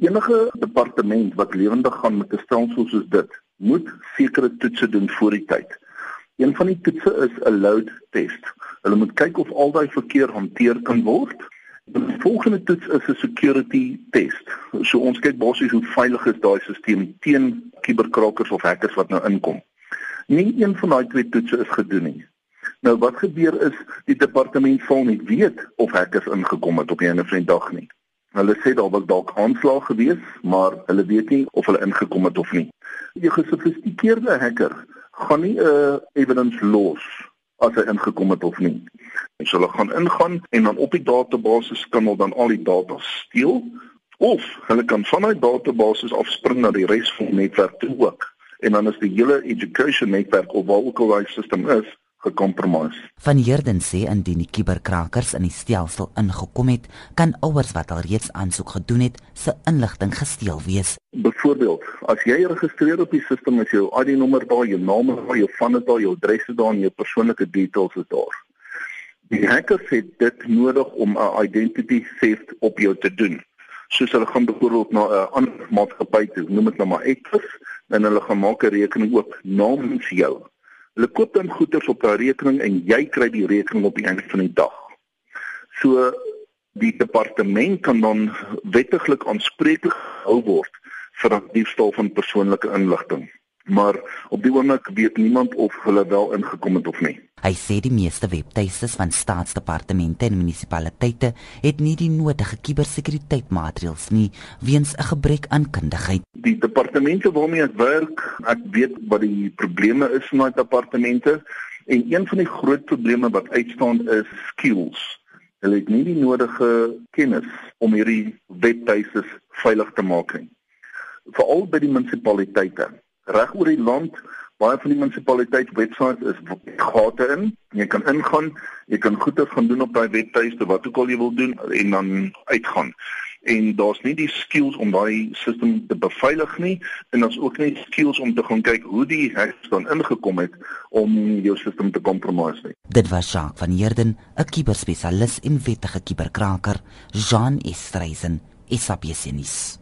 Enige departement wat lewendig gaan met 'n stelsel soos dit, moet sekere toetse doen voor die tyd. Een van die toetse is 'n load test. Hulle moet kyk of al daai verkeer hanteer kan word. Die volgende toets is 'n security test. So ons kyk basies hoe veilig is daai stelsel teen kuberkrakers of hackers wat nou inkom. Nie een van daai twee toetse is gedoen nie. Nou wat gebeur is die departement sal nie weet of hackers ingekom het op 'n of ander dag nie. Hulle sê daar was dalk aanslag gewees, maar hulle weet nie of hulle ingekom het of nie. 'n Gesofistikeerde hacker gaan nie 'n uh, evidence los as hy ingekom het of nie. Hy sal gaan ingaan en dan op die database kan hulle dan al die data steel of hulle kan van daai database afspring na die res van die netwerk toe ook. En dan is die hele education netwerk of waar ook al daai stelsel is, gekompromis. Van Heerden sê indien die kuberkrakers in die stelsel ingekom het, kan ouers wat al reeds aansoek gedoen het, se inligting gesteel wees. Byvoorbeeld, as jy geregistreer op die stelsel met jou ID-nommer daar, jou naam daar, jou van dit daar, jou adres daar en jou persoonlike details is daar. Die hackers het dit nodig om 'n identity theft op jou te doen. Soos hulle gaan byvoorbeeld na 'n ander maatskappy toe, noem dit nou maar X, en hulle gaan maak 'n rekening oop namens jou Hulle koop dan goederes op daardie rekening en jy kry die rekening op die einde van die dag. So die departement kan dan wettiglik aanspreeklik gehou word vir die diefstal van persoonlike inligting maar op die oomblik weet niemand of hulle wel ingekom het of nie. Hy sê die meeste webtuistes van staatsdepartemente en munisipaliteite het nie die nodige kubersekuriteit nie weens 'n gebrek aan kundigheid. Die departemente waarmee ek werk, ek weet wat die probleme is in daai departemente en een van die groot probleme wat uitstaan is skills. Hulle het nie die nodige kennis om hierdie webtuistes veilig te maak nie. Veral by die munisipaliteite reg oor die land baie van die munisipaliteit webwerwe is gate in. Jy kan ingaan jy kan goeie gaan doen op daai webtuiste wat ook al jy wil doen en dan uitgaan. En daar's nie die skills om daai stelsel te beveilig nie en daar's ook nie skills om te gaan kyk hoe die hackers dan ingekom het om jou stelsel te kompromiteer nie. Dit was Jacques van Heerden 'n kuberspesialis en wettige kuberkraker Jean Estreisen is op Jesenis